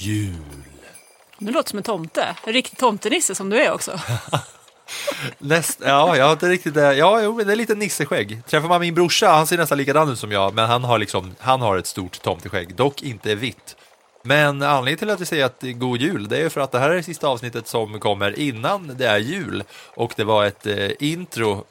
jul! Du låter som en tomte. En riktig tomtenisse som du är också. Näst, ja, jag har inte riktigt det. Ja, jo, det är lite nisseskägg. Träffar man min brorsa, han ser nästan likadan ut som jag, men han har liksom, han har ett stort tomteskägg, dock inte vitt. Men anledningen till att vi säger att god jul, det är för att det här är det sista avsnittet som kommer innan det är jul. Och det var ett eh, intro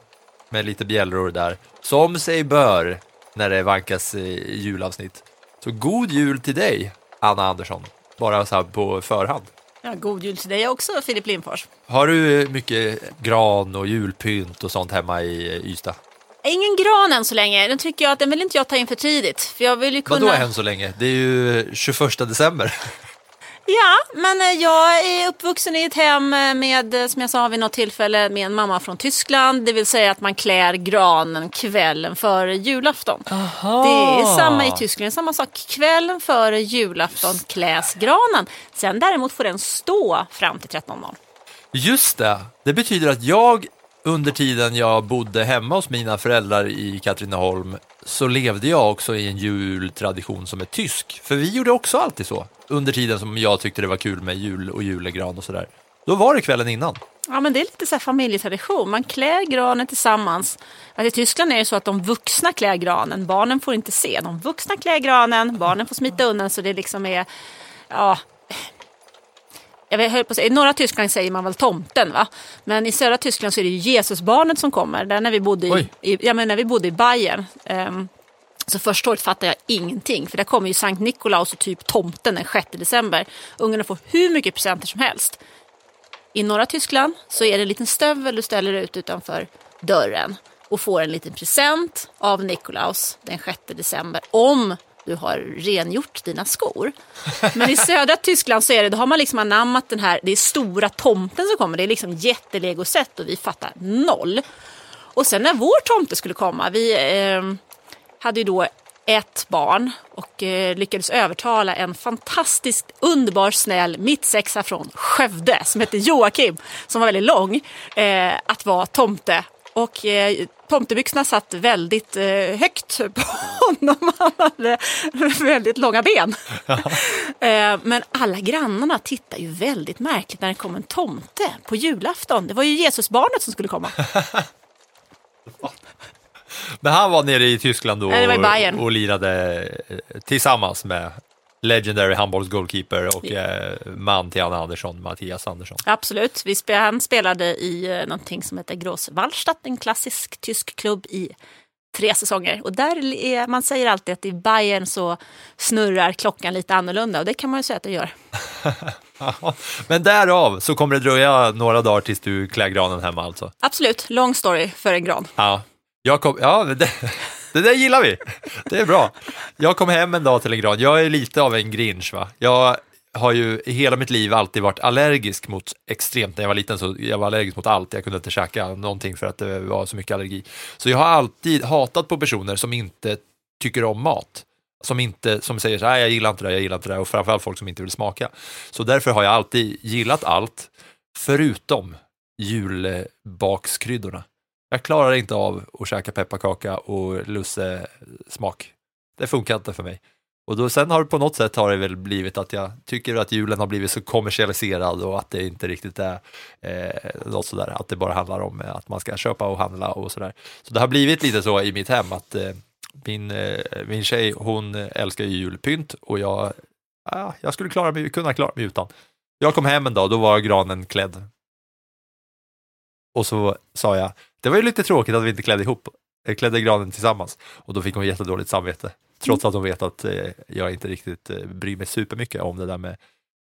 med lite bjällror där, som sig bör när det vankas eh, julavsnitt. Så god jul till dig, Anna Andersson, bara så här på förhand. Ja, god jul till dig också, Filip Lindfors. Har du mycket gran och julpynt och sånt hemma i Ystad? Ingen gran än så länge. Den tycker jag att den vill inte jag ta in för tidigt. För jag vill ju kunna... Vadå än så länge? Det är ju 21 december. Ja, men eh, jag är uppvuxen i ett hem eh, med, eh, som jag sa vid något tillfälle, med en mamma från Tyskland. Det vill säga att man klär granen kvällen före julafton. Aha. Det är samma i Tyskland, samma sak. Kvällen före julafton kläs granen. Sen däremot får den stå fram till 13.00. Just det, det betyder att jag under tiden jag bodde hemma hos mina föräldrar i Katrineholm så levde jag också i en jultradition som är tysk. För vi gjorde också alltid så, under tiden som jag tyckte det var kul med jul och julegran och sådär. Då var det kvällen innan. Ja, men det är lite så här familjetradition. Man klär granen tillsammans. Att I Tyskland är det så att de vuxna klär granen, barnen får inte se. De vuxna klär granen, barnen får smita undan så det liksom är, ja, jag höll på att säga, I norra Tyskland säger man väl tomten, va? men i södra Tyskland så är det Jesusbarnet som kommer. Där när vi bodde i, i, ja, men när vi bodde i Bayern. ehm, så första året fattade jag ingenting, för där kommer ju Sankt Nikolaus och typ tomten den 6 december. Ungarna får hur mycket presenter som helst. I norra Tyskland så är det en liten stövel du ställer ut utanför dörren och får en liten present av Nikolaus den 6 december om du har rengjort dina skor. Men i södra Tyskland så är det, då har man liksom anammat den här, det är stora tomten som kommer, det är liksom jättelegosätt och vi fattar noll. Och sen när vår tomte skulle komma, vi eh, hade ju då ett barn och eh, lyckades övertala en fantastiskt underbar snäll mittsexa från Skövde som hette Joakim, som var väldigt lång, eh, att vara tomte. Och eh, tomtebyxorna satt väldigt eh, högt på honom. Han hade väldigt långa ben. eh, men alla grannarna tittar ju väldigt märkligt när det kom en tomte på julafton. Det var ju Jesusbarnet som skulle komma. Men han var nere i Tyskland då Nej, och, och lirade eh, tillsammans med legendary handbollsgoalkeeper och eh, man till Anna Andersson, Mattias Andersson. Absolut. Vi spe, han spelade i eh, någonting som heter Großwallstadt, en klassisk tysk klubb i tre säsonger. Och där är, man säger alltid att i Bayern så snurrar klockan lite annorlunda och det kan man ju säga att det gör. Men därav så kommer det dröja några dagar tills du klär granen hemma alltså. Absolut, long story för en gran. Ja, jag kom, ja det, det där gillar vi. Det är bra. Jag kom hem en dag till en gran. Jag är lite av en grinch va. Jag har ju i hela mitt liv alltid varit allergisk mot extremt, när jag var liten så jag var allergisk mot allt, jag kunde inte käka någonting för att det var så mycket allergi. Så jag har alltid hatat på personer som inte tycker om mat. Som, inte, som säger så här, jag gillar inte det, jag gillar inte det, och framförallt folk som inte vill smaka. Så därför har jag alltid gillat allt, förutom julbakskryddorna. Jag klarar inte av att käka pepparkaka och lussesmak. Det funkar inte för mig. Och då, sen har det på något sätt har det väl blivit att jag tycker att julen har blivit så kommersialiserad och att det inte riktigt är eh, något sådär, att det bara handlar om eh, att man ska köpa och handla och sådär. Så det har blivit lite så i mitt hem att eh, min, eh, min tjej, hon älskar ju julpynt och jag, ah, jag skulle klara mig, kunna klara mig utan. Jag kom hem en dag, då var granen klädd. Och så sa jag, det var ju lite tråkigt att vi inte klädde ihop, eh, klädde granen tillsammans. Och då fick hon jättedåligt samvete. Trots att hon vet att eh, jag inte riktigt eh, bryr mig supermycket om det där med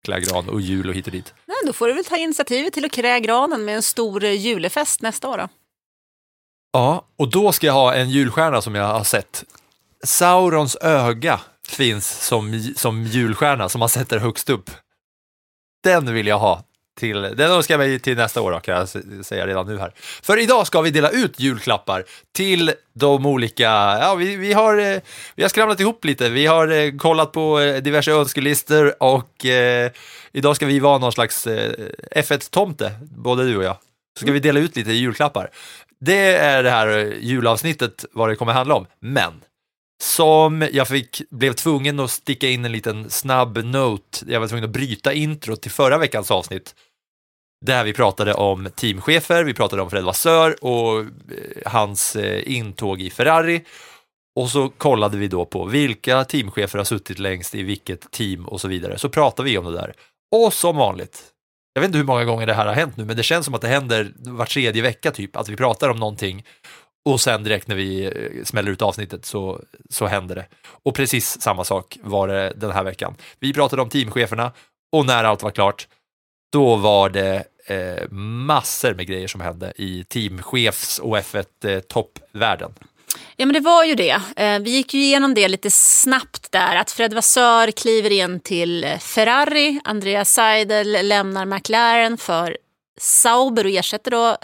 klä gran och jul och hit och dit. Nej, då får du väl ta initiativet till att klä granen med en stor eh, julefest nästa år. Då. Ja, och då ska jag ha en julstjärna som jag har sett. Saurons öga finns som, som julstjärna som man sätter högst upp. Den vill jag ha. Till, den önskar jag mig till nästa år då, kan jag säga redan nu här. För idag ska vi dela ut julklappar till de olika, ja vi, vi, har, eh, vi har skramlat ihop lite, vi har eh, kollat på eh, diverse önskelistor och eh, idag ska vi vara någon slags eh, F1-tomte, både du och jag. Så ska vi dela ut lite julklappar. Det är det här julavsnittet vad det kommer handla om. Men som jag fick, blev tvungen att sticka in en liten snabb note. Jag var tvungen att bryta intro till förra veckans avsnitt. Där vi pratade om teamchefer, vi pratade om Fred Vassör och eh, hans eh, intåg i Ferrari. Och så kollade vi då på vilka teamchefer har suttit längst i vilket team och så vidare. Så pratade vi om det där. Och som vanligt, jag vet inte hur många gånger det här har hänt nu, men det känns som att det händer var tredje vecka typ, att vi pratar om någonting och sen direkt när vi eh, smäller ut avsnittet så, så händer det. Och precis samma sak var det den här veckan. Vi pratade om teamcheferna och när allt var klart, då var det eh, massor med grejer som hände i teamchefs och F1 eh, toppvärlden. Ja men det var ju det. Eh, vi gick ju igenom det lite snabbt där. Att Fred Vassör kliver in till eh, Ferrari. Andreas Seidel lämnar McLaren för Sauber och ersätter då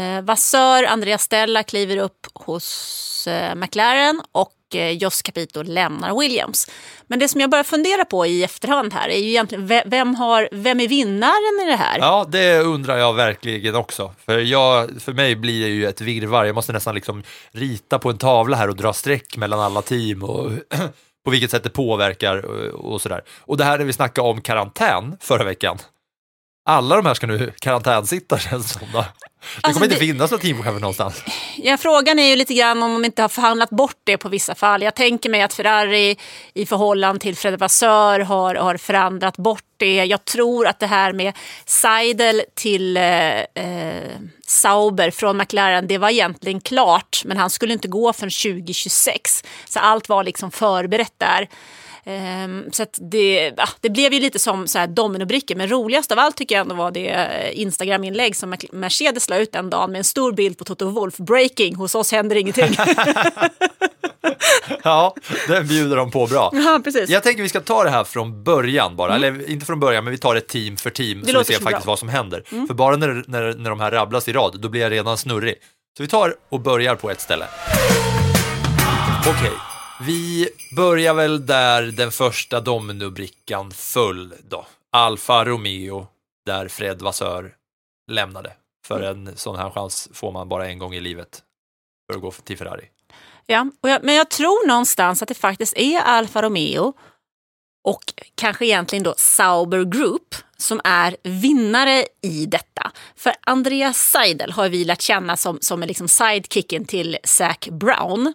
eh, Vassör. Andreas Stella kliver upp hos eh, McLaren och Eh, Joss Jos Capito lämnar Williams. Men det som jag börjar fundera på i efterhand här är ju egentligen vem, har, vem är vinnaren i det här? Ja, det undrar jag verkligen också. För, jag, för mig blir det ju ett virrvarr. Jag måste nästan liksom rita på en tavla här och dra streck mellan alla team och på vilket sätt det påverkar och, och sådär. Och det här när vi snackade om karantän förra veckan. Alla de här ska nu karantänsitta känns det som. Då. Det Alltså, kommer inte det- finnas några teamchefer någonstans. Ja, frågan är ju lite grann om de inte har förhandlat bort det på vissa fall. Jag tänker mig att Ferrari i förhållande till Fred Vassör har, har förhandlat bort det. Jag tror att det här med Seidel till eh, eh, Sauber från McLaren, det var egentligen klart. Men han skulle inte gå förrän 2026. Så allt var liksom förberett där. Ehm, så det, ja, det blev ju lite som så här dominobrickor. Men roligast av allt tycker jag ändå var det eh, Instagram-inlägg som Merc- Mercedes la ut den dagen med en stor bild på Toto Wolff. Breaking, hos oss händer ingenting. Ja, den bjuder de på bra. ja, precis. Jag tänker vi ska ta det här från början bara, eller inte från början, men vi tar det team för team så vi ser faktiskt bra. vad som händer. För bara när, när, när de här rabblas i rad, då blir jag redan snurrig. Så vi tar och börjar på ett ställe. Okej, vi börjar väl där den första dominobrickan föll då. Alfa Romeo, där Fred Vassör lämnade. För en sån här chans får man bara en gång i livet för att gå till Ferrari. Ja, och jag, men jag tror någonstans att det faktiskt är Alfa Romeo och kanske egentligen då Sauber Group som är vinnare i detta. För Andreas Seidel har vi lärt känna som, som är liksom sidekicken till Zac Brown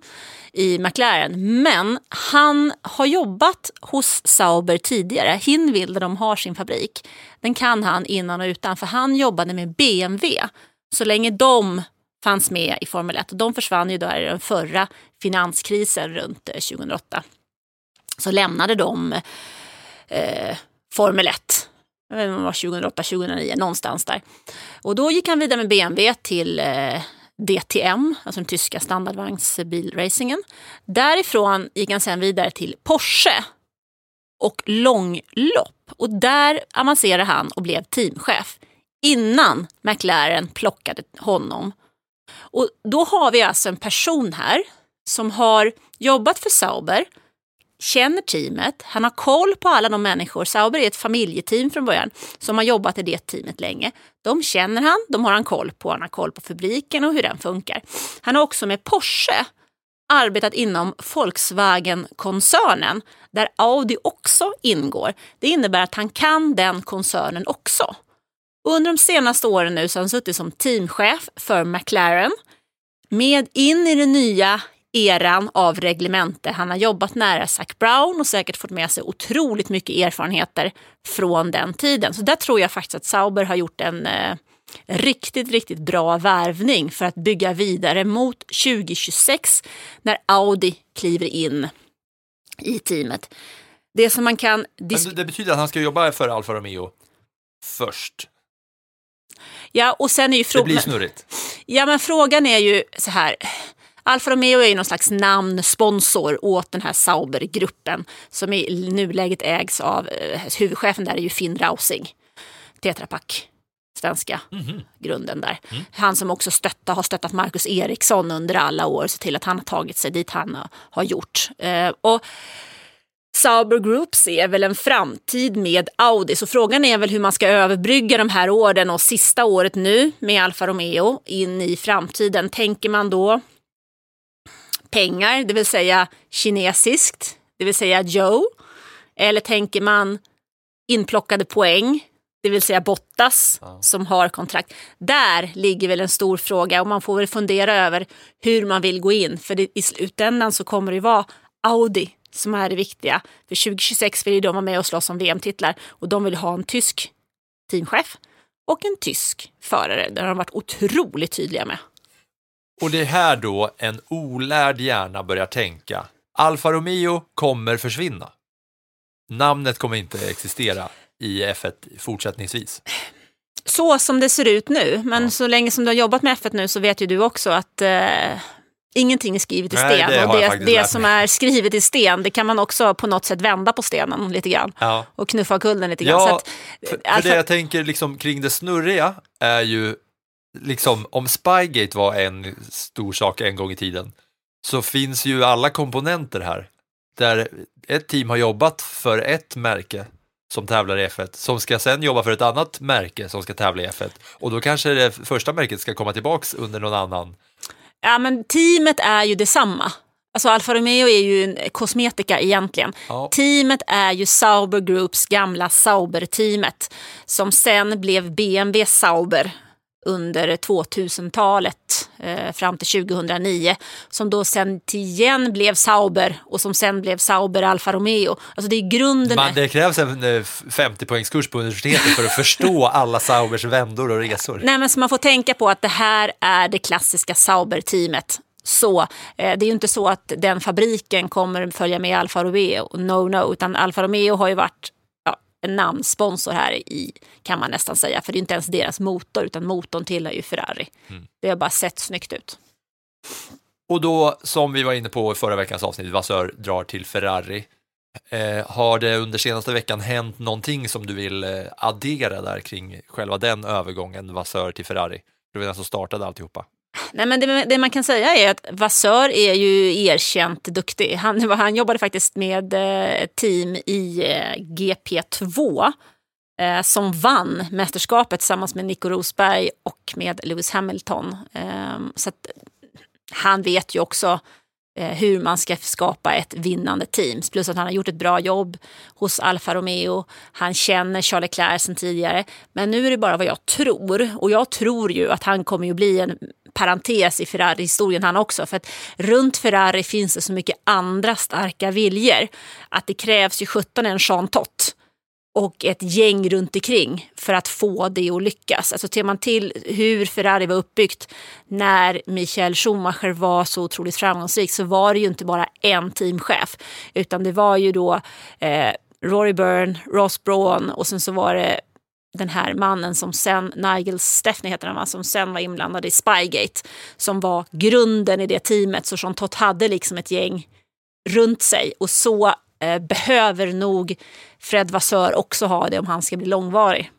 i McLaren. Men han har jobbat hos Sauber tidigare. Hinwil, där de har sin fabrik, den kan han innan och utan. För han jobbade med BMW så länge de fanns med i Formel 1. Och de försvann ju där i den förra finanskrisen runt eh, 2008. Så lämnade de eh, Formel 1. Jag vet inte om det var 2008, 2009, någonstans där. Och då gick han vidare med BMW till eh, DTM, alltså den tyska standardvagnsbilracingen. Därifrån gick han sen vidare till Porsche och långlopp. Och där avancerade han och blev teamchef innan McLaren plockade honom. Och då har vi alltså en person här som har jobbat för Sauber, känner teamet, han har koll på alla de människor. Sauber är ett familjeteam från början som har jobbat i det teamet länge. De känner han, de har han koll på. Han har koll på fabriken och hur den funkar. Han har också med Porsche arbetat inom Volkswagen-koncernen där Audi också ingår. Det innebär att han kan den koncernen också. Under de senaste åren nu så har han suttit som teamchef för McLaren med in i det nya eran av reglemente. Han har jobbat nära Zac Brown och säkert fått med sig otroligt mycket erfarenheter från den tiden. Så där tror jag faktiskt att Sauber har gjort en eh, riktigt, riktigt bra värvning för att bygga vidare mot 2026 när Audi kliver in i teamet. Det som man kan... Men det, det betyder att han ska jobba för Alfa Romeo först. ja, och sen är ju Det frågan... blir snurrigt. Ja, men frågan är ju så här. Alfa Romeo är ju någon slags namnsponsor åt den här Sauber-gruppen som i nuläget ägs av, eh, huvudchefen där är ju Finn Rausing, Tetra Pak, svenska grunden där. Han som också stötta, har stöttat Marcus Eriksson under alla år, se till att han har tagit sig dit han har gjort. Eh, och Sauber Group ser väl en framtid med Audi, så frågan är väl hur man ska överbrygga de här åren och sista året nu med Alfa Romeo in i framtiden. Tänker man då pengar, det vill säga kinesiskt, det vill säga Joe? Eller tänker man inplockade poäng, det vill säga Bottas Ja. som har kontrakt. Där ligger väl en stor fråga och man får väl fundera över hur man vill gå in. För det, i slutändan så kommer det vara Audi som är det viktiga. För 2026 vill ju de vara med och slåss om VM-titlar och de vill ha en tysk teamchef och en tysk förare. Det har de varit otroligt tydliga med. Och det är här då en olärd hjärna börjar tänka. Alfa Romeo kommer försvinna. Namnet kommer inte existera i F1 fortsättningsvis. Så som det ser ut nu, men Ja. så länge som du har jobbat med F1 nu så vet ju du också att eh, ingenting är skrivet i Nej, sten. det har och det, det som är skrivet i sten, det kan man också på något sätt vända på stenen lite grann Ja, och knuffa kullen lite grann. Ja att, för, för Alfa- det jag tänker liksom kring det snurriga är ju liksom om Spygate var en stor sak en gång i tiden så finns ju alla komponenter här där ett team har jobbat för ett märke som tävlar i F1 som ska sen jobba för ett annat märke som ska tävla i F1 och då kanske det första märket ska komma tillbaks under någon annan. Ja, men teamet är ju detsamma. Alltså Alfa Romeo är ju en kosmetika egentligen. Ja. Teamet är ju Sauber Groups gamla Sauber-teamet som sen blev BMW Sauber under 2000-talet eh, fram till 2009 som då sen till igen blev Sauber och som sen blev Sauber Alfa Romeo. Alltså det är grunden. Man, det krävs en eh, 50 poängskurs på universitetet för att förstå alla Saubers vändor och resor. Nej, men så man får tänka på att det här är det klassiska Sauber-teamet. Så eh, det är ju inte så att den fabriken kommer följa med Alfa Romeo, no no, utan Alfa Romeo har ju varit namnsponsor här i, kan man nästan säga, för det är inte ens deras motor, utan motorn tillhör ju Ferrari. Det har bara sett snyggt ut. Och då, som vi var inne på i förra veckans avsnitt, Vassör drar till Ferrari. Eh, har det under senaste veckan hänt någonting som du vill eh, addera där kring själva den övergången, Vassör till Ferrari? Det var den som startade alltihopa. Nej, men det, det man kan säga är att Vassör är ju erkänt duktig. Han, han jobbade faktiskt med eh, ett team i eh, GP2 eh, som vann mästerskapet tillsammans med Nico Rosberg och med Lewis Hamilton. Eh, så att, han vet ju också eh, hur man ska skapa ett vinnande team. Plus att han har gjort ett bra jobb hos Alfa Romeo. Han känner Charles Leclerc sedan tidigare. Men nu är det bara vad jag tror. Och jag tror ju att han kommer ju bli en parentes i Ferrari-historien han också. För att runt Ferrari finns det så mycket andra starka viljor. Att det krävs ju 17 en Jean Tott och ett gäng runt omkring för att få det att lyckas. Alltså ser man till hur Ferrari var uppbyggt när Michael Schumacher var så otroligt framgångsrik så var det ju inte bara en teamchef utan det var ju då eh, Rory Byrne, Ross Brawn och sen så var det den här mannen som sen, Nigel Steffney heter han va, som sen var inblandad i Spygate som var grunden i det teamet så Jean Tott hade liksom ett gäng runt sig och så eh, behöver nog Fred Vassör också ha det om han ska bli långvarig.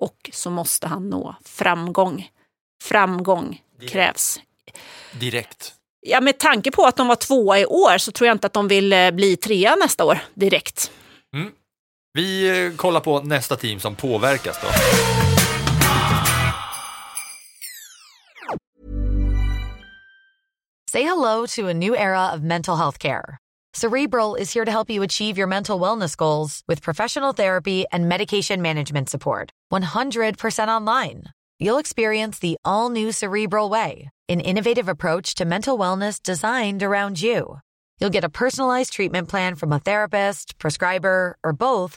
Och så måste han nå framgång. Framgång krävs. Direkt. Ja, med tanke på att de var tvåa i år så tror jag inte att de vill eh, bli trea nästa år direkt. Vi eh, kollar på nästa team som påverkas då. Say hello to a new era of mental health care. Cerebral is here to help you achieve your mental wellness goals with professional therapy and medication management support. 100% online. You'll experience the all new Cerebral Way, an innovative approach to mental wellness designed around you. You'll get a personalized treatment plan from a therapist, prescriber, or both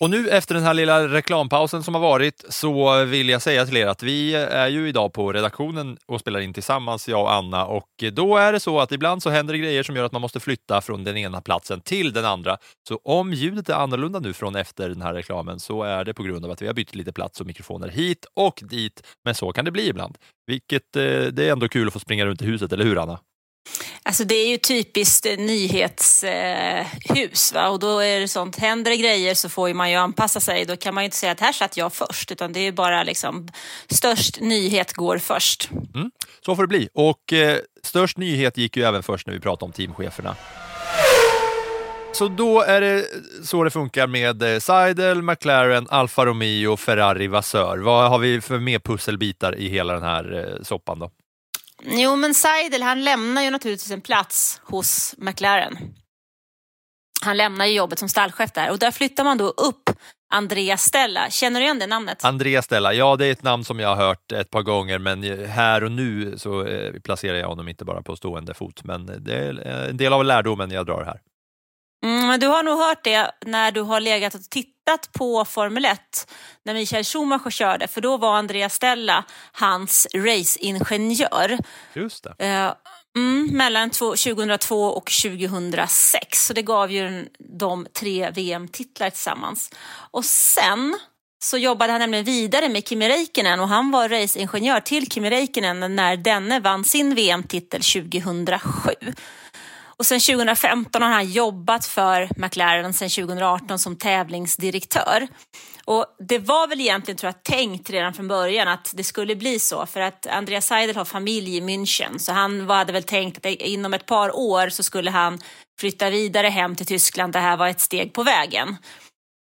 Och nu efter den här lilla reklampausen som har varit så vill jag säga till er att vi är ju idag på redaktionen och spelar in tillsammans, jag och Anna. Och då är det så att ibland så händer det grejer som gör att man måste flytta från den ena platsen till den andra. Så om ljudet är annorlunda nu från efter den här reklamen så är det på grund av att vi har bytt lite plats och mikrofoner hit och dit. Men så kan det bli ibland. Vilket eh, det är ändå kul att få springa runt i huset, eller hur Anna? Alltså det är ju typiskt eh, nyhetshus va? och då är det sånt, händer det grejer så får man ju anpassa sig. Då kan man ju inte säga att här satt jag först utan det är bara liksom störst nyhet går först. Mm, så får det bli. Och eh, störst nyhet gick ju även först när vi pratade om teamcheferna. Så då är det så det funkar med eh, Seidel, McLaren, Alfa Romeo, Ferrari, Vassör. Vad har vi för mer pusselbitar i hela den här eh, soppan då? Jo, men Seidel han lämnar ju naturligtvis en plats hos McLaren. Han lämnar ju jobbet som stallchef där och där flyttar man då upp Andreas Stella. Känner du igen det namnet? Andreas Stella, ja det är ett namn som jag har hört ett par gånger men här och nu så eh, placerar jag honom inte bara på stående fot men det är en del av lärdomen jag drar här. Mm, men du har nog hört det när du har legat och tittat på Formel 1 när Michael Schumacher körde, för då var Andreas Stella hans raceingenjör. Just det. Uh, mm, mellan 2002 och 2006, så det gav ju de tre VM-titlar tillsammans. Och sen så jobbade han nämligen vidare med Kimi Räikkönen och han var raceingenjör till Kimi Räikkönen när denne vann sin VM-titel 2007. Och sen 2015 har han jobbat för McLaren sen 2018 som tävlingsdirektör. Och det var väl egentligen tror jag, tänkt redan från början att det skulle bli så för att Andreas Seidel har familj i München så han hade väl tänkt att inom ett par år så skulle han flytta vidare hem till Tyskland. Det här var ett steg på vägen.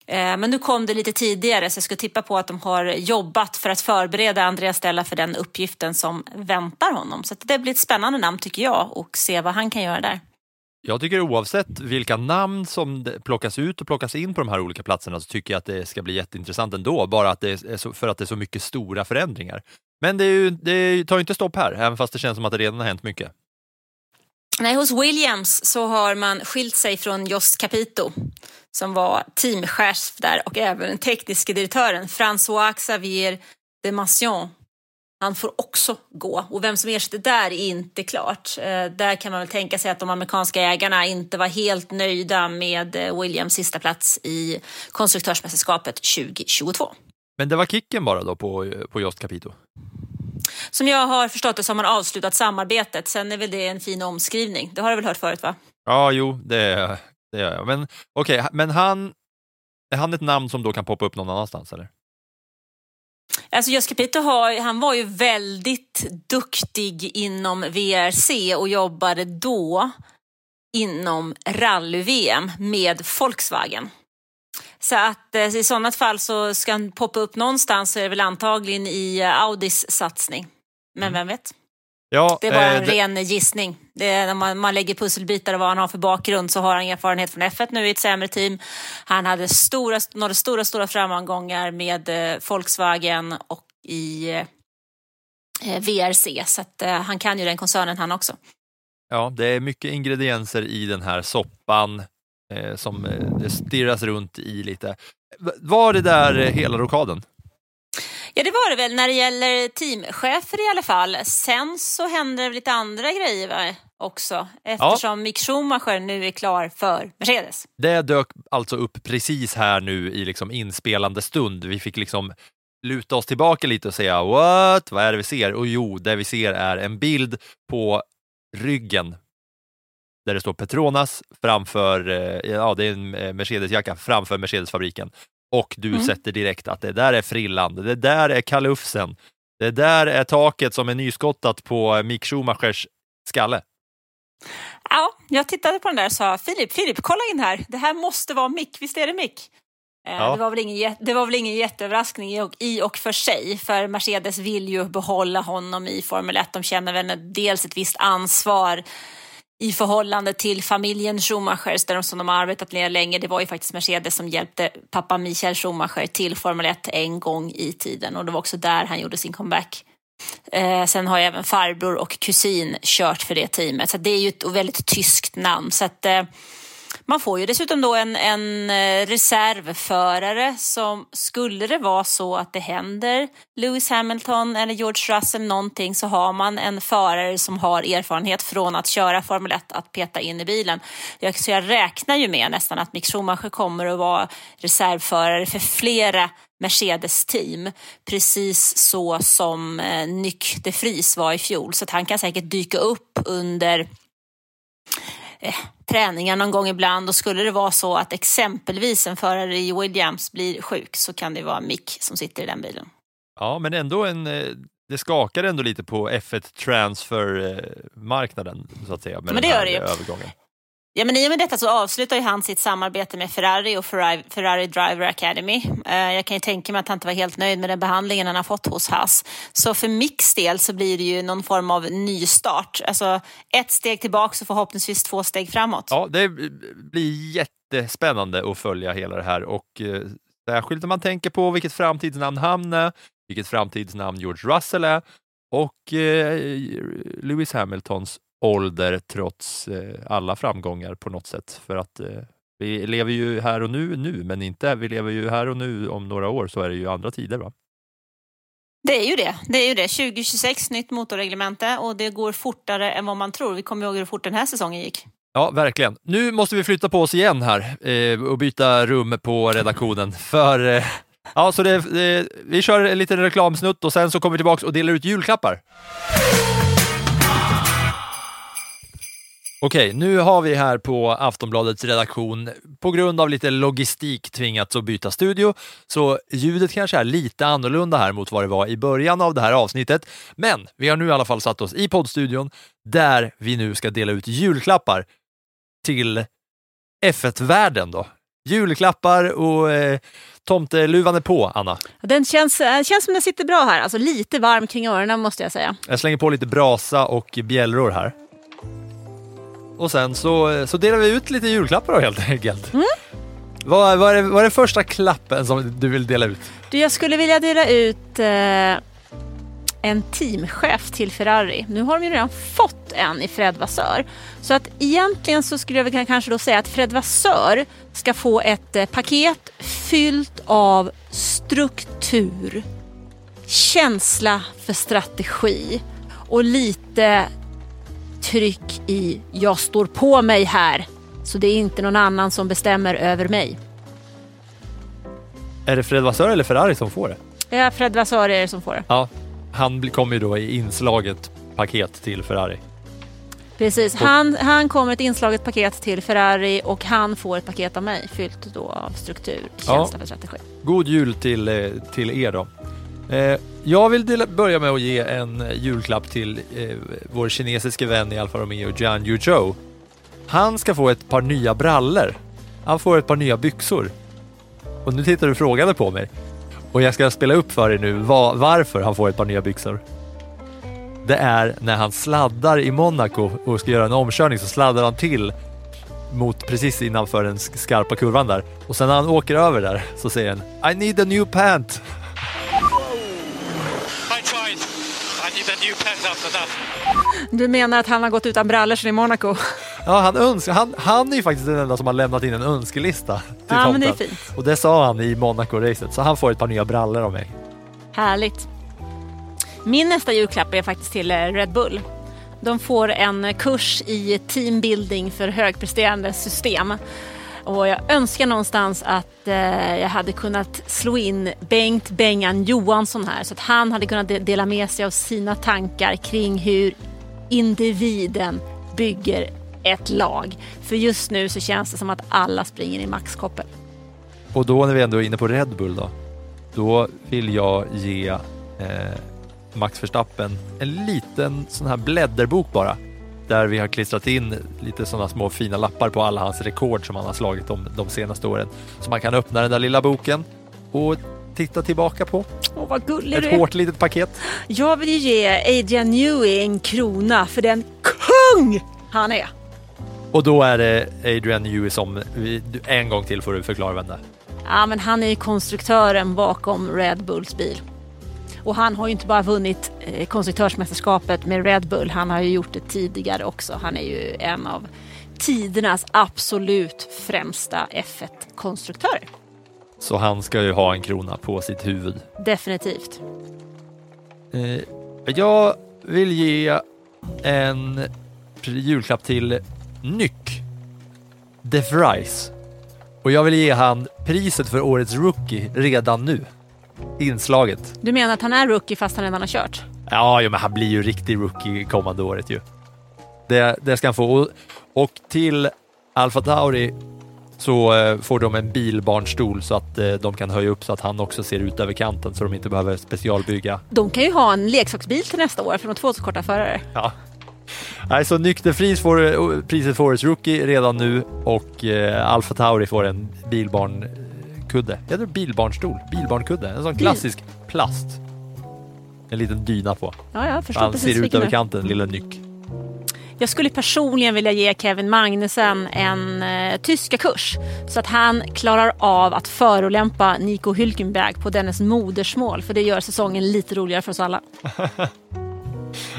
Eh, men nu kom det lite tidigare så jag skulle tippa på att de har jobbat för att förbereda Andreas Stella för den uppgiften som väntar honom. Så det blir ett spännande namn tycker jag och se vad han kan göra där. Jag tycker oavsett vilka namn som plockas ut och plockas in på de här olika platserna så tycker jag att det ska bli jätteintressant ändå, bara att det är så, för att det är så mycket stora förändringar. Men det, ju, det tar ju inte stopp här, även fast det känns som att det redan har hänt mycket. Nej, hos Williams så har man skilt sig från Jost Capito som var teamchef där och även den tekniske direktören François Xavier de Massion han får också gå. Och vem som ersätter där är inte klart. Eh, där kan man väl tänka sig att de amerikanska ägarna inte var helt nöjda med eh, Williams sista plats i konstruktörsmästerskapet 2022. Men det var kicken bara då på, på Jost Capito? Som jag har förstått det så har man avslutat samarbetet. Sen är väl det en fin omskrivning. Det har du väl hört förut va? Ja, jo, det, det gör jag. Men okej, okay, men han, är han ett namn som då kan poppa upp någon annanstans eller? Alltså Joske Peter han var ju väldigt duktig inom VRC och jobbade då inom rally-VM med Volkswagen. Så att eh, i sådant fall så ska han poppa upp någonstans så är det väl antagligen i eh, Audis satsning. Men mm. vem vet? Ja, det är bara en eh, ren gissning. Det är, när man, man lägger pusselbitar och vad han har för bakgrund så har han erfarenhet från F1 nu i ett sämre team. Han hade stora, några stora, stora framgångar med eh, Volkswagen och i eh, VRC. Så att, eh, han kan ju den koncernen han också. Ja, det är mycket ingredienser i den här soppan eh, som eh, det stirras runt i lite. Var det där hela rokaden? Ja, det var det väl när det gäller teamchefer i alla fall. Sen så händer det lite andra grejer också eftersom ja. Mick Schumacher nu är klar för Mercedes. Det dök alltså upp precis här nu i liksom inspelande stund. Vi fick liksom luta oss tillbaka lite och säga what, vad är det vi ser? Och jo, det vi ser är en bild på ryggen där det står Petronas framför, eh, ja det är en eh, Mercedesjacka framför Mercedesfabriken och du mm. sätter direkt att det där är frillan, det där är kalufsen, det där är taket som är nyskottat på Mick Schumachers skalle. Ja, jag tittade på den där och sa Filip, Filip, kolla in här, det här måste vara Mick, visst är det Mick? Eh, ja. Det, var väl ingen, det var väl ingen jätteöverraskning i och, i och för sig, för Mercedes vill ju behålla honom i Formel 1. De känner väl dels ett visst ansvar i förhållande till familjen Schumacher som de har arbetat med länge. Det var ju faktiskt Mercedes som hjälpte pappa Michael Schumacher till Formel 1 en gång i tiden och det var också där han gjorde sin comeback. Eh, sen har jag även farbror och kusin kört för det teamet så det är ju ett väldigt tyskt namn. Så att, eh, man får ju dessutom då en, en eh, reservförare som skulle det vara så att det händer Lewis Hamilton eller George Russell någonting så har man en förare som har erfarenhet från att köra Formel 1 att peta in i bilen. Så jag räknar ju med nästan att Mick Schumacher kommer att vara reservförare för flera Mercedes-team, precis så som eh, Nyck de Vries var i fjol. Så att han kan säkert dyka upp under eh, träningar någon gång ibland och skulle det vara så att exempelvis en förare i Williams blir sjuk så kan det vara Mick som sitter i den bilen. Ja, men ändå en, eh, det skakar ändå lite på F1 transfer-marknaden så att säga. Med men det gör det ju. Övergången. Ja, men I och med detta så avslutar ju han sitt samarbete med Ferrari och Ferrari, Ferrari Driver Academy. Eh, jag kan ju tänka mig att han inte var helt nöjd med den behandlingen han har fått hos Haas. Så för Micks del så blir det ju någon form av nystart. Alltså ett steg tillbaka och förhoppningsvis två steg framåt. Ja, det blir jättespännande att följa hela det här och eh, särskilt om man tänker på vilket framtidsnamn han är, vilket framtidsnamn George Russell är och eh, Lewis Hamiltons ålder trots eh, alla framgångar på något sätt. För att eh, vi lever ju här och nu nu, men inte vi lever ju här och nu om några år så är det ju andra tider. va? Det är ju det. det är ju det. 2026, nytt motorreglemente och det går fortare än vad man tror. Vi kommer ihåg hur fort den här säsongen gick. Ja, verkligen. Nu måste vi flytta på oss igen här eh, och byta rum på redaktionen. För eh, ja, så det, det, vi kör en liten reklamsnutt och sen så kommer vi tillbaka och delar ut julklappar. Okej, nu har vi här på Aftonbladets redaktion på grund av lite logistik tvingats att byta studio, så ljudet kanske är lite annorlunda här mot vad det var i början av det här avsnittet. Men vi har nu i alla fall satt oss i poddstudion där vi nu ska dela ut julklappar till F1-världen då. Julklappar och eh, tomteluvan är på, Anna. Den känns, äh, känns som den sitter bra här. Alltså lite varm kring öronen måste jag säga. Jag slänger på lite brasa och bjällror här. Och sen så, så delar vi ut lite julklappar då helt enkelt. Mm. Vad, vad, är vad är det första klappen som du vill dela ut? Du, jag skulle vilja dela ut eh, en teamchef till Ferrari. Nu har de ju redan fått en i Fred Vassör. Så att egentligen så skulle jag väl kanske då säga att Fred Vassör ska få ett eh, paket fyllt av struktur, känsla för strategi och lite tryck i jag står på mig här. Så det är inte någon annan som bestämmer över mig. Är det Fred Vassör eller Ferrari som får det? Ja, Fred Vassör är det som får det. Ja, han kommer ju då i inslaget paket till Ferrari. Precis, han, han kommer ett inslaget paket till Ferrari och han får ett paket av mig fyllt då av struktur, känsla Ja. för strategi. God jul till, eh, till er då. Eh, jag vill dela, börja med att ge en eh, julklapp till eh, vår kinesiske vän i Alfa Romeo, Jian Yuzhou. Han ska få ett par nya brallor. Han får ett par nya byxor. Och nu tittar du frågande på mig. Och jag ska spela upp för dig nu var, varför han får ett par nya byxor. Det är när han sladdar i Monaco och ska göra en omkörning så sladdar han till mot precis innanför den skarpa kurvan där. Och sen när han åker över där så säger han I need a new pant. I tried. I need a new pen after that. Du menar att han har gått utan brallor sedan i Monaco? Ja, han, önskar, han, han är ju faktiskt den enda som har lämnat in en önskelista till Ja, men det är tomten. fint. Och det sa han i Monaco-racet, så han får ett par nya brallor av mig. Härligt. Min nästa julklapp är faktiskt till eh, Red Bull. De får en kurs i teambuilding för högpresterande system. Och jag önskar någonstans att eh, jag hade kunnat slå in Bengt Bengan Johansson här så att han hade kunnat de- dela med sig av sina tankar kring hur individen bygger ett lag. För just nu så känns det som att alla springer i maxkoppel. Och då när vi ändå är inne på Red Bull då, då vill jag ge eh, Max Verstappen en liten sån här blädderbok bara. Där vi har klistrat in lite sådana små fina lappar på alla hans rekord som han har slagit de, de senaste åren. Så man kan öppna den där lilla boken och titta tillbaka på. Åh vad gullig du Ett är. hårt litet paket. Jag vill ju ge Adrian Newey en krona för den kung han är. Och då är det Adrian Newey som, du- en gång till får du förklara vem det är. Ja, men han är ju konstruktören bakom Red Bulls bil. Och han har ju inte bara vunnit eh, konstruktörsmästerskapet med Red Bull, han har ju gjort det tidigare också. Han är ju en av tidernas absolut främsta F1-konstruktörer. Så han ska ju ha en krona på sitt huvud. Definitivt. Eh, jag vill ge en julklapp till Nyck, De Vries. Och jag vill ge han priset för årets rookie redan nu. Inslaget. Du menar att han är rookie fast han redan har kört? Ja, jo, men han blir ju riktig rookie kommande året ju. Det, det ska han få. Och, och till Alfa Tauri så eh, får de en bilbarnstol så att eh, de kan höja upp så att han också ser ut över kanten så de inte behöver specialbygga. De kan ju ha en leksaksbil till nästa år för de har två så korta förare. Ja. Nej, så Nykterfris får eh, priset för årets rookie redan nu och eh, Alfa Tauri får en bilbarnkudde. Heter det bilbarnstol? Bilbarnkudde? En sån klassisk plast. En liten dyna på. Ja, jag förstår precis ser ut över kanten, lilla Nyck. Jag skulle personligen vilja ge Kevin Magnussen en eh, tyska kurs så att han klarar av att förolämpa Nico Hülkenberg på dennes modersmål för det gör säsongen lite roligare för oss alla.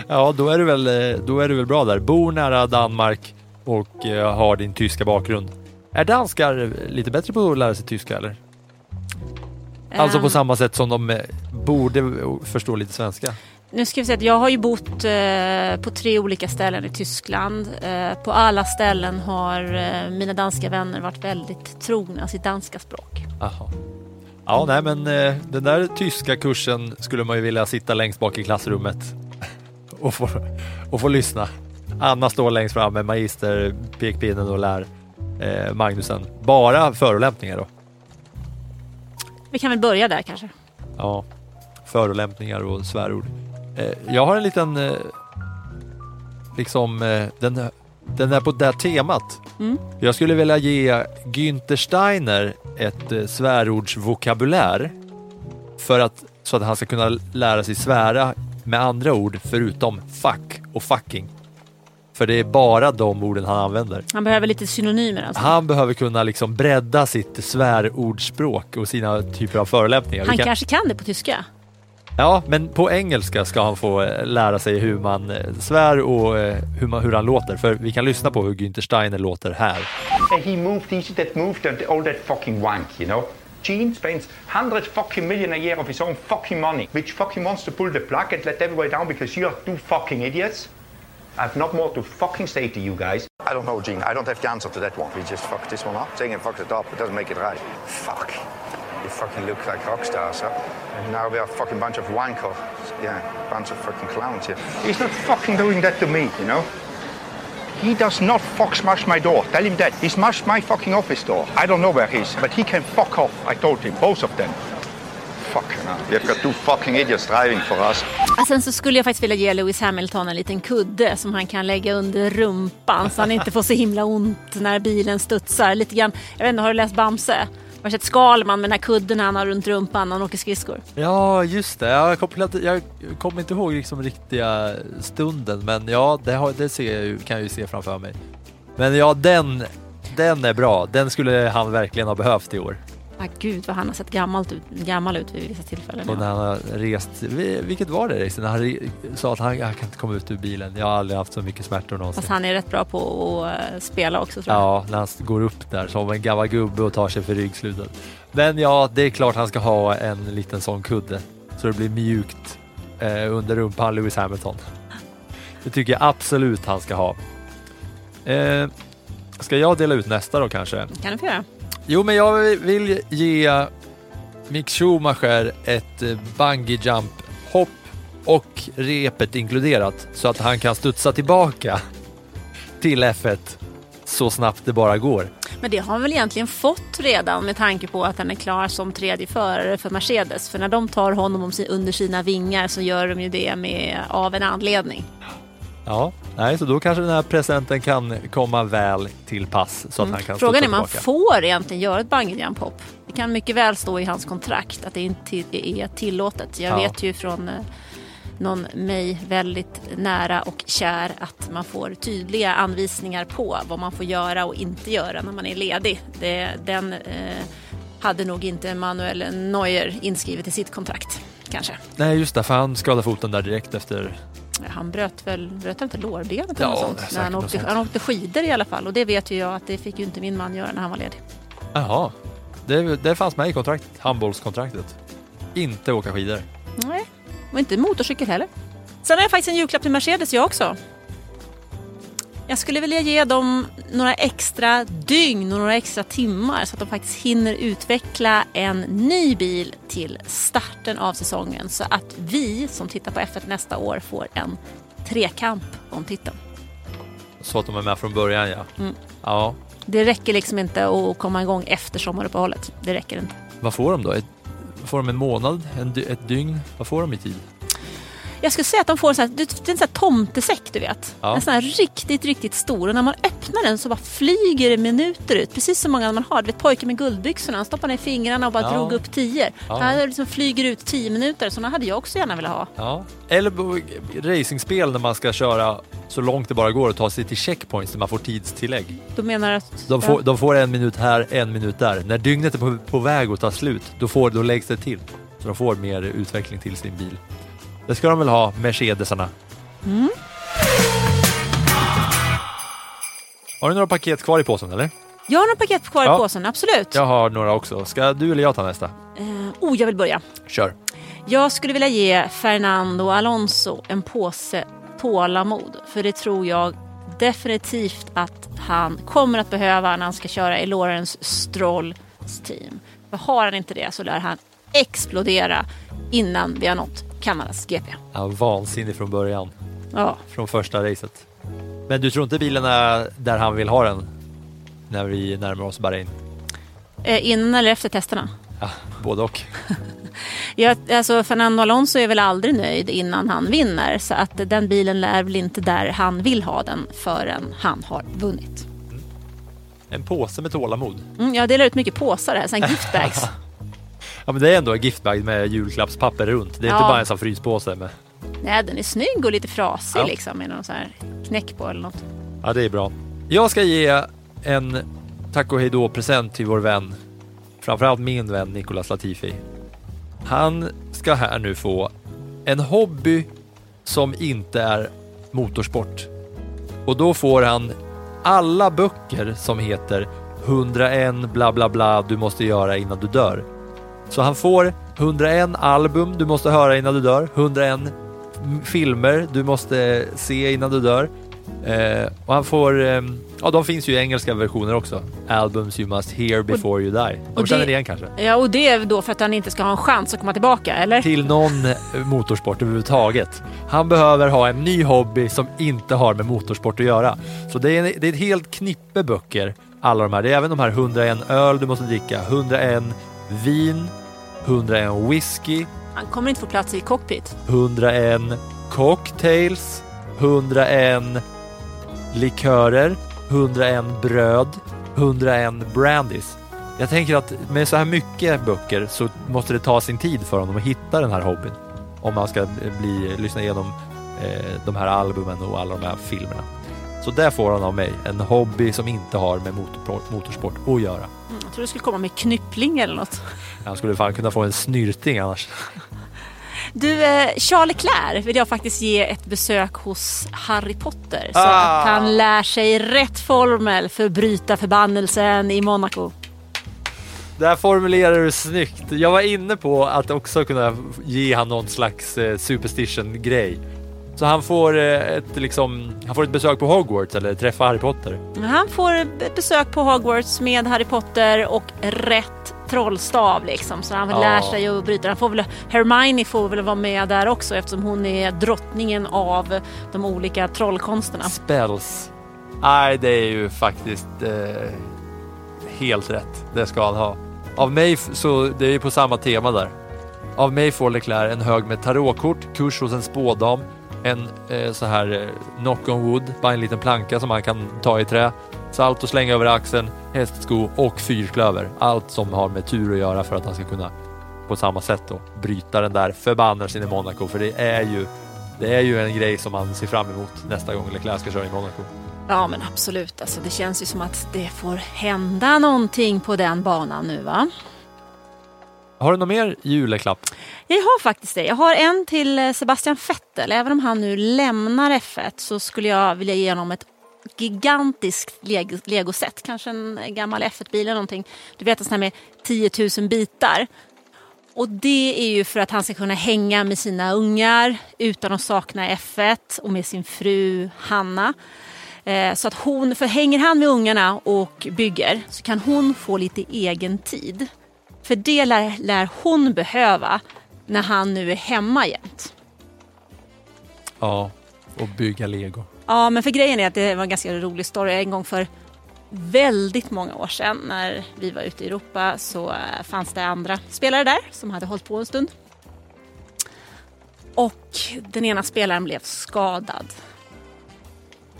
Ja, då är, du väl, eh, då är du väl bra där. Bor nära Danmark och eh, har din tyska bakgrund. Är danskar lite bättre på att lära sig tyska eller? Alltså på Ehm, samma sätt som de eh, borde förstå lite svenska. Nu ska vi säga att jag har ju bott eh, på tre olika ställen i Tyskland. Eh, på alla ställen har eh, mina danska vänner varit väldigt trogna sitt danska språk. Aha. Ja, nej, men eh, den där tyska kursen skulle man ju vilja sitta längst bak i klassrummet och få, och få lyssna. Anna står längst fram med magister pekpinnen och lär eh, Magnusen. Bara förolämpningar då. Vi kan väl börja där kanske. Ja, förolämpningar och svärord. Eh, jag har en liten, eh, liksom, eh, den, den är på det här temat. Mm. Jag skulle vilja ge Günther Steiner ett eh, svärordsvokabulär för att, så att han ska kunna lära sig svära med andra ord förutom fuck och fucking. För det är bara de orden han använder. Han behöver lite synonymer alltså. Han behöver kunna liksom bredda sitt svärordspråk och sina typer av förolämpningar. Han kan- kanske kan det på tyska. Ja, men på engelska ska han få eh, lära sig hur man eh, svär och eh, hur, man, hur han låter. För vi kan lyssna på hur Günther Steiner låter här. he moved, he's that moved that, all that fucking wank, you know. Gene spends hundred fucking million a year of his own fucking money, which fucking wants to pull the plug and let everybody down because you're two fucking idiots. I've not more to fucking say to you guys. I don't know, Gene. I don't have the answer to that one. We just fucked this one up. Saying it fucked it up, it doesn't make it right. Fuck. You fucking look like rock stars, huh? And now we are a fucking bunch of wankers. Yeah, bunch of fucking clowns here. He's not fucking doing that to me, you know. He does not fuck smash my door. Tell him that. He smashed my fucking office door. I don't know where he is, but he can fuck off. I told him, both of them. Fuck. We've got two fucking idiots driving for us. Ah, Sen så skulle jag faktiskt vilja ge Lewis Hamilton en liten kudde som han kan lägga under rumpan så han inte får så himla ont när bilen studsar. Lite grann, jag vet inte, har du läst Bamse? Har du sett Skalman med den här kudden han har runt rumpan när han åker skridskor? Ja, just det. Jag kommer kommer inte ihåg liksom riktiga stunden, men ja, det, har, det ser kan jag ju se framför mig. Men ja, den, den är bra. Den skulle han verkligen ha behövt i år. Ah, gud vad han har sett gammalt ut, gammal ut vid vissa tillfällen. Och när han har rest, vi- vilket var det? När han re- sa att han, han kan inte komma ut ur bilen. Jag har aldrig haft så mycket smärtor någonsin. Fast han är rätt bra på att eh, spela också tror jag. Ja, när han går upp där som en gammal gubbe och tar sig för ryggslutet. Men ja, det är klart han ska ha en liten sån kudde så det blir mjukt eh, under rumpan Lewis Hamilton. Det tycker jag absolut han ska ha. Eh, ska jag dela ut nästa då kanske? kan du få göra. Jo, men jag vill ge Mick Schumacher ett eh, bungee jump hopp och repet inkluderat så att han kan studsa tillbaka till F1 så snabbt det bara går. Men det har han väl egentligen fått redan med tanke på att han är klar som tredje förare för Mercedes. För när de tar honom under sina vingar så gör de ju det med, av en anledning. Ja, nej, så då kanske den här presenten kan komma väl till pass så att han kan Mm. Frågan är om man tillbaka. får egentligen göra ett bungee jump hopp. Det kan mycket väl stå i hans kontrakt att det inte är tillåtet. Jag Ja. vet ju från eh, någon mig väldigt nära och kär att man får tydliga anvisningar på vad man får göra och inte göra när man är ledig. Det, den eh, hade nog inte Manuel Neuer inskrivet i sitt kontrakt kanske. Nej, just det, för han skadade foten där direkt efter Han bröt väl bröt han inte lårbenet Ja, eller något det är sånt? När han, något åkte, han åkte skidor i alla fall och det vet ju jag att det fick ju inte min man göra när han var ledig. Jaha, det, det fanns med i kontraktet, handbollskontraktet. Inte åka skidor. Nej, och inte motorcykel heller. Sen har jag faktiskt en julklapp till Mercedes jag också. Jag skulle vilja ge dem några extra dygn och några extra timmar så att de faktiskt hinner utveckla en ny bil till starten av säsongen så att vi som tittar på F1 nästa år får en trekamp om titeln. Så att de är med från början ja. Mm. Ja, Det räcker liksom inte att komma igång efter sommaruppehållet. Det räcker inte. vad får de då? Ett, får de en månad? En, ett dygn? Vad får de i tid? Jag skulle säga att de får en sån här, det är en sån här tomtesäck du vet. Ja. En sån här riktigt, riktigt stor. Och när man öppnar den så bara flyger det minuter ut. Precis som många man har. Du vet pojken med guldbyxorna. Han stoppar ner fingrarna och bara Ja. drog upp tio. Ja. Här liksom flyger ut tio minuter. Såna hade jag också gärna velat ha. Ja. Eller racingspel när man ska köra så långt det bara går och ta sig till checkpoints där man får tidstillägg. Du menar att... De får, de får en minut här, en minut där. När dygnet är på, på väg att ta slut, då, får, då läggs det till. Så de får mer utveckling till sin bil. Det ska de väl ha, Mercedesarna. Mm. Har du några paket kvar i påsen eller? Jag har några paket kvar Ja. i påsen, absolut. Jag har några också. Ska du eller jag ta nästa? Eh, oh, jag vill börja. Kör. Jag skulle vilja ge Fernando Alonso en påse tålamod. För det tror jag definitivt att han kommer att behöva när han ska köra i Lawrence Strolls team. För har han inte det så lär han explodera innan vi har nått Kanadas GP. Ja, vansinnig från början. Ja, Från första racet. Men du tror inte bilen är där han vill ha den? När vi närmar oss Bahrain? eh, innan eller efter testerna. Ja, både och. Ja, alltså Fernando Alonso är väl aldrig nöjd innan han vinner. Så att den bilen lär väl inte där han vill ha den förrän han har vunnit. En påse med tålamod. Mm, jag delar ut mycket påsar här, såna giftbags. Ja men det är ändå en giftbag med julklappspapper runt. Det är Ja. inte bara en sån fryspåse med. Nej, den är snygg och lite frasig Ja. liksom med någon sån här knäck på eller något. Ja det är bra. Jag ska ge en tack och hej då present till vår vän. Framförallt min vän Nicolas Latifi. Han ska här nu få en hobby som inte är motorsport. Och då får han alla böcker som heter 101 bla bla bla du måste göra innan du dör. Så han får 101 album du måste höra innan du dör, 101 m- filmer du måste se innan du dör. Eh, och han får, eh, ja de finns ju i engelska versioner också. Albums you must hear before you die. De och känner det- igen kanske. Ja, och det är då för att han inte ska ha en chans att komma tillbaka, eller? Till någon eh, motorsport överhuvudtaget. Han behöver ha en ny hobby som inte har med motorsport att göra. Så det är, det är ett helt knippe böcker, alla de här. Det är även de här 101 öl du måste dricka, 101 vin, 101 whisky, Han kommer inte få plats i cockpit. 101 cocktails, 101 likörer, 101 bröd, 101 brandies. Jag tänker att med så här mycket böcker så måste det ta sin tid för honom att hitta den här hobbyn. Om man ska bli, lyssna igenom eh, de här albumen och alla de här filmerna. Så där får han av mig en hobby som inte har med motorsport, motorsport att göra. Mm, jag tror du skulle komma med knyppling eller något. Han skulle fan kunna få en snyrting annars. Du, eh, Charles Leclerc vill jag faktiskt ge ett besök hos Harry Potter. Så Ah. att han lär sig rätt formel för att bryta förbannelsen i Monaco. Där formulerar du snyggt. Jag var inne på att också kunna ge han någon slags eh, superstition-grej. Så han får, eh, ett, liksom, han får ett besök på Hogwarts eller träffa Harry Potter. Han får ett besök på Hogwarts med Harry Potter och rätt trollstav liksom. Så han Ja. lär sig att bryta. Han får väl, Hermione får väl vara med där också eftersom hon är drottningen av de olika trollkonsterna. Spells. Nej, det är ju faktiskt eh, helt rätt. Det ska han ha. Av mig, så det är ju på samma tema där. Av mig får Leclerc en hög med tarotkort, kurs hos en spådam, en eh, så här eh, knock on wood, bara en liten planka som man kan ta i trä, salt och slänga över axeln, hästsko och fyrklöver. Allt som har med tur att göra för att han ska kunna på samma sätt då bryta den där förbannelsen i Monaco. För det är ju det är ju en grej som man ser fram emot nästa gång Leclerc ska köra i Monaco. Ja men absolut, alltså, det känns ju som att det får hända någonting på den banan nu va? Har du någon mer juleklapp? Jag har faktiskt det. Jag har en till eh, Sebastian Vettel. Även om han nu lämnar F1 så skulle jag vilja ge honom ett gigantiskt legoset. Kanske en gammal F1-bil eller någonting. Du vet en sån här med 10 000 bitar. Och det är ju för att han ska kunna hänga med sina ungar utan att sakna F1 och med sin fru Hanna. Eh, så att hon, för hänger han med ungarna och bygger så kan hon få lite egen tid. För det lär, lär hon behöva när han nu är hemma jämt. Ja, och bygga lego. Ja, men för grejen är att det var en ganska rolig story. En gång för väldigt många år sedan när vi var ute i Europa så eh, fanns det andra spelare där som hade hållit på en stund. Och den ena spelaren blev skadad.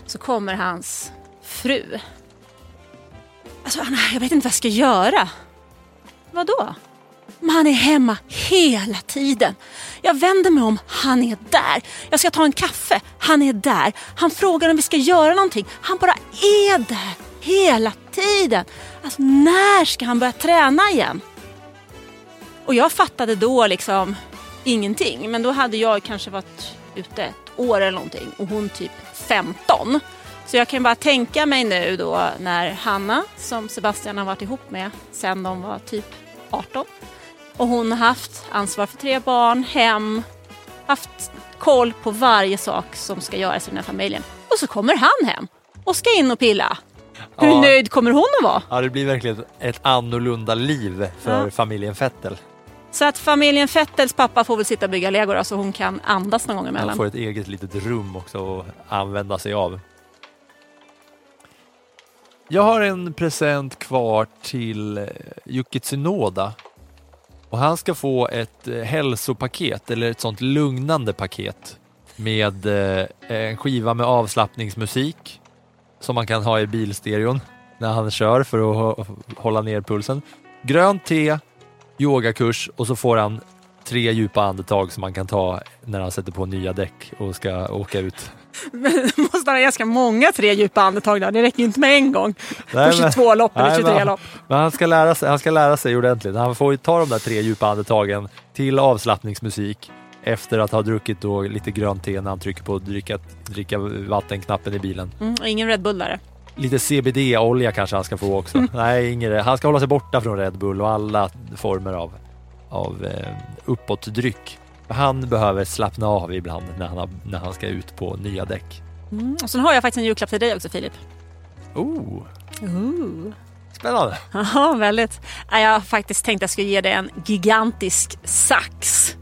Så kommer hans fru. Alltså Anna, jag vet inte vad jag ska göra. Vadå? Men han är hemma hela tiden. Jag vänder mig om, han är där. Jag ska ta en kaffe, han är där. Han frågar om vi ska göra någonting. Han bara är där hela tiden. Alltså när ska han börja träna igen? Och jag fattade då liksom ingenting. Men då hade jag kanske varit ute ett år eller någonting och hon typ 15. Så jag kan bara tänka mig nu då när Hanna, som Sebastian har varit ihop med sen de var typ 18. Och hon har haft ansvar för tre barn, hem, haft koll på varje sak som ska göras i den här familjen. Och så kommer han hem och ska in och pilla. Hur Ja. nöjd kommer hon att vara? Ja, det blir verkligen ett annorlunda liv för Ja. familjen Fettel. Så att familjen Fettels pappa får väl sitta och bygga lego då, så hon kan andas någon gång Han emellan. får ett eget litet rum också att använda sig av. Jag har en present kvar till eh, Yuki Tsunoda. Och han ska få ett eh, hälsopaket eller ett sånt lugnande paket med eh, en skiva med avslappningsmusik som man kan ha i bilstereon när han kör för att hålla ner pulsen. Grönt te, yogakurs och så får han tre djupa andetag som man kan ta när han sätter på nya däck och ska åka ut. Men måste ha ganska många tre djupa andetag där. Det räcker ju inte med en gång Nej, på men- 22 lopp eller Nej, 23 men- lopp. Men han ska, lära sig, han ska lära sig ordentligt. Han får ju ta de där tre djupa andetagen till avslappningsmusik efter att ha druckit då lite grönt te när han trycker på dricka, dricka vattenknappen i bilen. Mm, ingen Red Bull där. Lite CBD-olja kanske han ska få också. Nej, ingen, han ska hålla sig borta från Red Bull och alla former av, av eh, uppåtdryck. Han behöver slappna av ibland när han, har, när han ska ut på nya däck. Mm. Och sen har jag faktiskt en julklapp till dig också Filip. Oh, Ooh. spännande! Ja, väldigt. Ja, Jag har faktiskt tänkt att jag ska ge dig en gigantisk sax.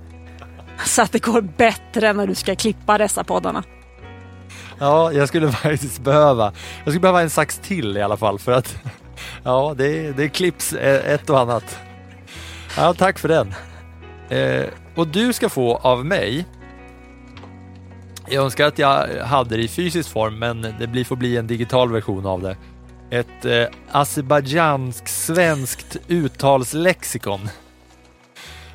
Så att det går bättre när du ska klippa dessa poddarna. Ja, jag skulle faktiskt behöva, jag skulle behöva en sax till i alla fall för att ja, det, det klipps eh, ett och annat. Ja, tack för den. Eh, och du ska få av mig, jag önskar att jag hade det i fysisk form men det blir, får bli en digital version av det. Ett eh, azerbajdzjansk-svenskt uttalslexikon.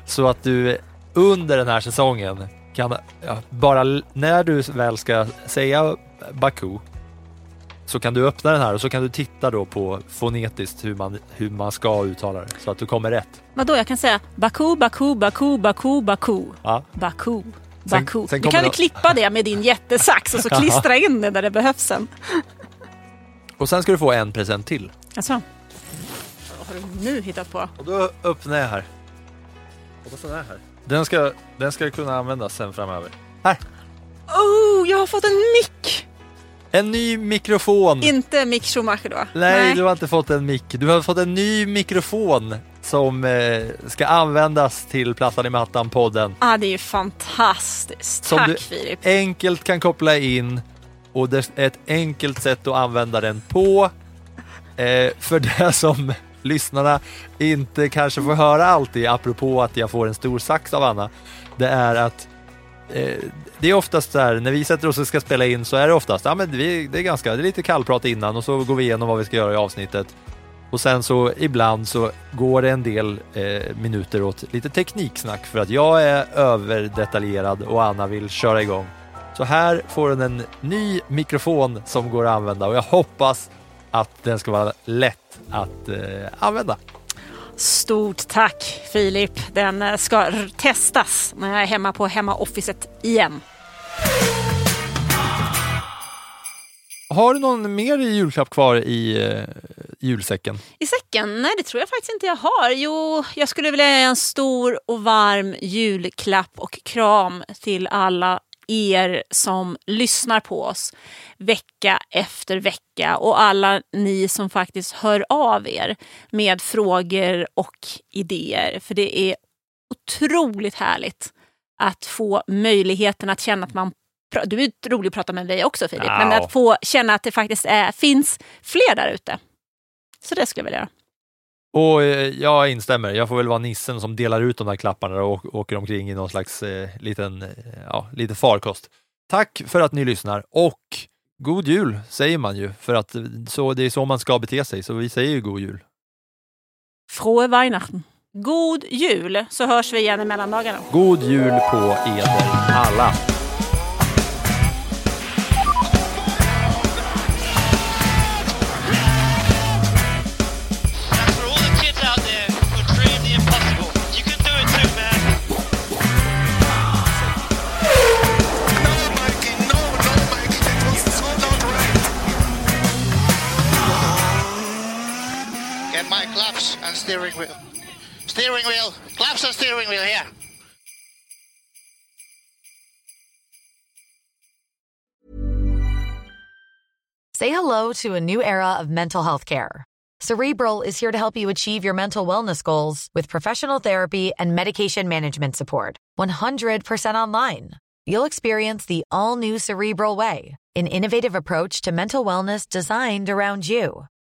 Så att du under den här säsongen kan, ja, bara när du väl ska säga Baku så kan du öppna den här och så kan du titta då på fonetiskt hur man, hur man ska uttala det så att du kommer rätt. Vadå, jag kan säga Baku, Baku, Baku, Baku, Baku. Ja. Baku. Sen- Baku. sen du kommer kan väl klippa det med din jättesax och så klistra in det där det behövs sen. Och sen ska du få en present till. Alltså. Vad har du nu hittat på? Och då öppnar jag här. Hoppas den är här. Den ska, den ska kunna användas sen framöver. Här! Oh, jag har fått en mick! En ny mikrofon! Inte Mick Schumacher då? Nej, du har inte fått en mick. Du har fått en ny mikrofon som eh, ska användas till Plattan i mattan-podden. Ah, det är ju fantastiskt. Som Tack du Filip. enkelt kan koppla in och det är ett enkelt sätt att använda den på. Eh, för det som lyssnarna inte kanske får höra alltid, apropå att jag får en stor sax av Anna, det är att Eh, det är oftast så här, när vi sätter oss och ska spela in så är det oftast, ja men vi, det är ganska, det är lite kallprat innan och så går vi igenom vad vi ska göra i avsnittet. Och sen så ibland så går det en del eh, minuter åt lite tekniksnack för att jag är överdetaljerad och Anna vill köra igång. Så här får den en ny mikrofon som går att använda och jag hoppas att den ska vara lätt att eh, använda. Stort tack Filip. Den eh, ska testas när jag är hemma på hemmaofficet igen. Har du någon mer julklapp kvar i eh, julsäcken? I säcken? Nej, det tror jag faktiskt inte jag har. Jo, jag skulle vilja ge en stor och varm julklapp och kram till alla er som lyssnar på oss vecka efter vecka och alla ni som faktiskt hör av er med frågor och idéer. För det är otroligt härligt att få möjligheten att känna att man du är rolig att prata med dig också Filip, men Ja. att få känna att det faktiskt är, finns fler där ute. Så det skulle jag vilja göra. Och eh, jag instämmer, jag får väl vara nissen som delar ut de där klapparna och åker omkring i någon slags eh, liten, eh, ja, lite farkost. Tack för att ni lyssnar och god jul säger man ju, för att eh, så, det är så man ska bete sig, så vi säger ju god jul. Frohe Weihnachten. God jul, så hörs vi igen i mellandagarna. God jul på eder alla! Wheel. Steering wheel. Claps and steering wheel here. Say hello to a new era of mental health care. Cerebral is here to help you achieve your mental wellness goals with professional therapy and medication management support. 100% online. You'll experience the all new Cerebral Way, an innovative approach to mental wellness designed around you.